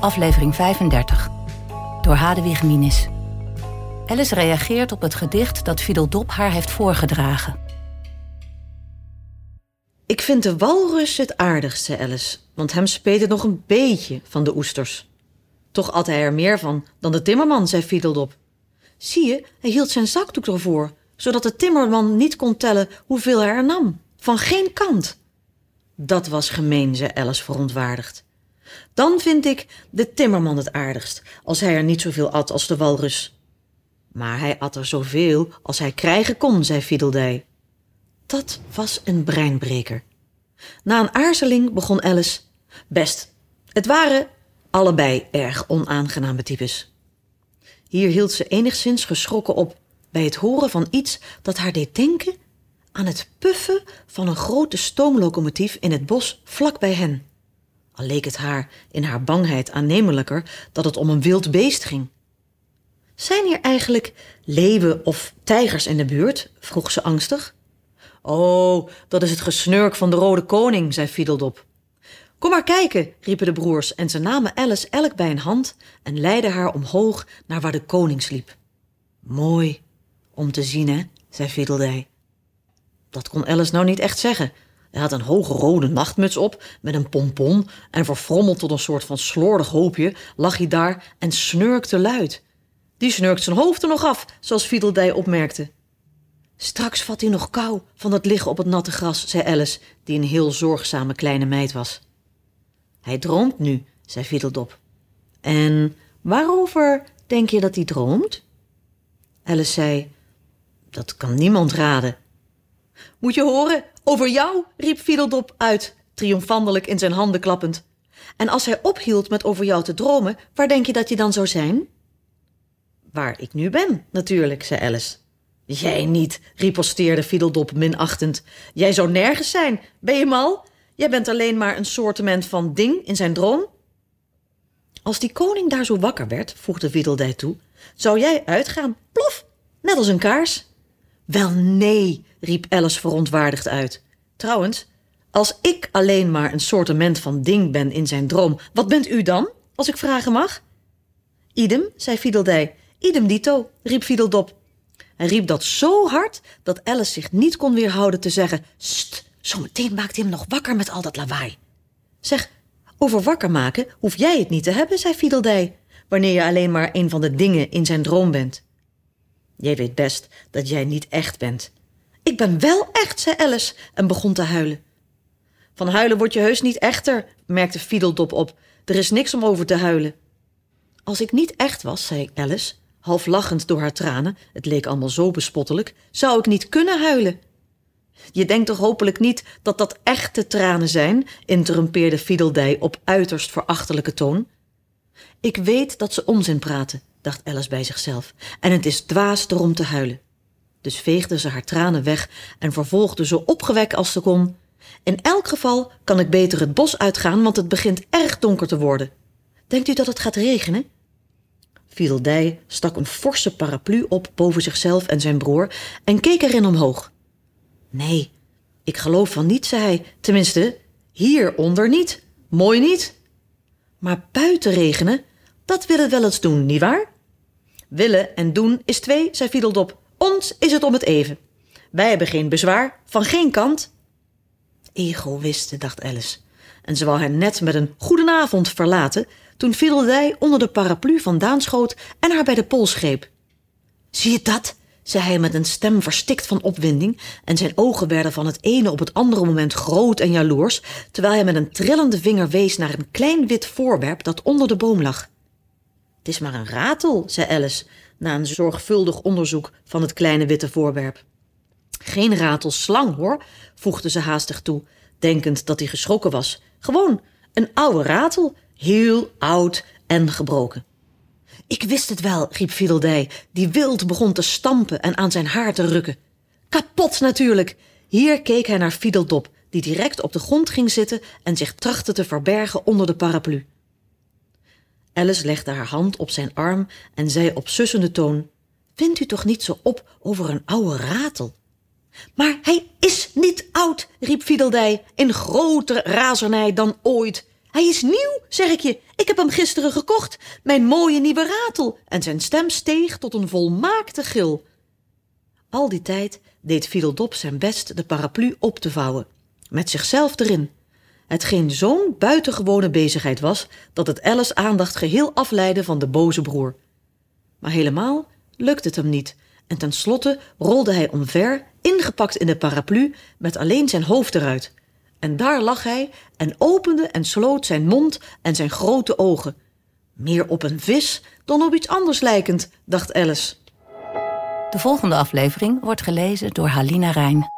Aflevering 35. Door Hadewig Minis. Alice reageert op het gedicht dat Fidel Dop haar heeft voorgedragen. Ik vind de walrus het aardigst, zei Alice, want hem speet het nog een beetje van de oesters. Toch at hij er meer van dan de timmerman, zei Fiedeldop. Zie je, hij hield zijn zakdoek ervoor, zodat de timmerman niet kon tellen hoeveel hij er nam. Van geen kant. Dat was gemeen, zei Alice verontwaardigd. Dan vind ik de timmerman het aardigst, als hij er niet zoveel at als de walrus. Maar hij at er zoveel als hij krijgen kon, zei Fiedeldij. Dat was een breinbreker. Na een aarzeling begon Alice. Best, het waren allebei erg onaangename types. Hier hield ze enigszins geschrokken op bij het horen van iets dat haar deed denken aan het puffen van een grote stoomlocomotief in het bos vlak bij hen. Al leek het haar in haar bangheid aannemelijker dat het om een wild beest ging. Zijn hier eigenlijk leeuwen of tijgers in de buurt? vroeg ze angstig. Oh, dat is het gesnurk van de Rode Koning, zei Fiedeldop. Kom maar kijken, riepen de broers en ze namen Alice elk bij een hand en leidden haar omhoog naar waar de koning sliep. Mooi om te zien, hè, zei Fiedeldij. Dat kon Alice nou niet echt zeggen. Hij had een hoge rode nachtmuts op met een pompon en verfrommeld tot een soort van slordig hoopje lag hij daar en snurkte luid. Die snurkt zijn hoofd er nog af, zoals Fiedeldij opmerkte. Straks vat hij nog kou van dat liggen op het natte gras, zei Alice, die een heel zorgzame kleine meid was. Hij droomt nu, zei Fiedeldop. En waarover denk je dat hij droomt? Alice zei, dat kan niemand raden. Moet je horen, over jou, riep Fiedeldop uit, triomfantelijk in zijn handen klappend. En als hij ophield met over jou te dromen, waar denk je dat je dan zou zijn? Waar ik nu ben, natuurlijk, zei Alice. Jij niet, riposteerde Fiedeldop minachtend. Jij zou nergens zijn, ben je mal? Jij bent alleen maar een soortement van ding in zijn droom. Als die koning daar zo wakker werd, voegde Wiedeldij toe, zou jij uitgaan, plof, net als een kaars. Wel nee, riep Alice verontwaardigd uit. Trouwens, als ik alleen maar een soortement van ding ben in zijn droom, wat bent u dan, als ik vragen mag? Idem, zei Fiedeldij. Idem dito, riep Fiedeldop. Hij riep dat zo hard dat Alice zich niet kon weerhouden te zeggen: St, zometeen maakt hij hem nog wakker met al dat lawaai. Zeg, over wakker maken hoef jij het niet te hebben, zei Fiedeldij, wanneer je alleen maar een van de dingen in zijn droom bent. Jij weet best dat jij niet echt bent. Ik ben wel echt, zei Alice en begon te huilen. Van huilen word je heus niet echter, merkte Fiedeldop op. Er is niks om over te huilen. Als ik niet echt was, zei Alice, half lachend door haar tranen, het leek allemaal zo bespottelijk, zou ik niet kunnen huilen. Je denkt toch hopelijk niet dat dat echte tranen zijn, interrumpeerde Fiedeldij op uiterst verachtelijke toon. Ik weet dat ze onzin praten, dacht Alice bij zichzelf, en het is dwaas erom te huilen. Dus veegde ze haar tranen weg en vervolgde zo opgewekt als ze kon. In elk geval kan ik beter het bos uitgaan, want het begint erg donker te worden. Denkt u dat het gaat regenen? Fiedeldij stak een forse paraplu op boven zichzelf en zijn broer en keek erin omhoog. Nee, ik geloof van niet, zei hij. Tenminste, hieronder niet. Mooi niet. Maar buiten regenen, dat wil het wel eens doen, nietwaar? Willen en doen is twee, zei Fiedeldop. Ons is het om het even. Wij hebben geen bezwaar, van geen kant. Egoïste, dacht Alice. En ze wou hen net met een goedenavond verlaten... toen Fiedeldij onder de paraplu vandaan schoot en haar bij de pols greep. Zie je dat? zei hij met een stem verstikt van opwinding... en zijn ogen werden van het ene op het andere moment groot en jaloers... terwijl hij met een trillende vinger wees naar een klein wit voorwerp dat onder de boom lag. Het is maar een ratel, zei Alice, na een zorgvuldig onderzoek van het kleine witte voorwerp. Geen ratelslang, hoor, voegde ze haastig toe, denkend dat hij geschrokken was. Gewoon een oude ratel, heel oud en gebroken. Ik wist het wel, riep Fiedeldij, die wild begon te stampen en aan zijn haar te rukken. Kapot natuurlijk! Hier keek hij naar Fiedeldop, die direct op de grond ging zitten en zich trachtte te verbergen onder de paraplu. Alice legde haar hand op zijn arm en zei op sussende toon: Vindt u toch niet zo op over een oude ratel? Maar hij is niet oud, riep Fiedeldij in grotere razernij dan ooit. Hij is nieuw, zeg ik je. Ik heb hem gisteren gekocht, mijn mooie nieuwe ratel. En zijn stem steeg tot een volmaakte gil. Al die tijd deed Fiedeldop zijn best de paraplu op te vouwen, met zichzelf erin. Hetgeen zo'n buitengewone bezigheid was, dat het Alice aandacht geheel afleidde van de boze broer. Maar helemaal lukte het hem niet, en tenslotte rolde hij omver, ingepakt in de paraplu, met alleen zijn hoofd eruit. En daar lag hij en opende en sloot zijn mond en zijn grote ogen. Meer op een vis dan op iets anders lijkend, dacht Alice. De volgende aflevering wordt gelezen door Halina Rijn.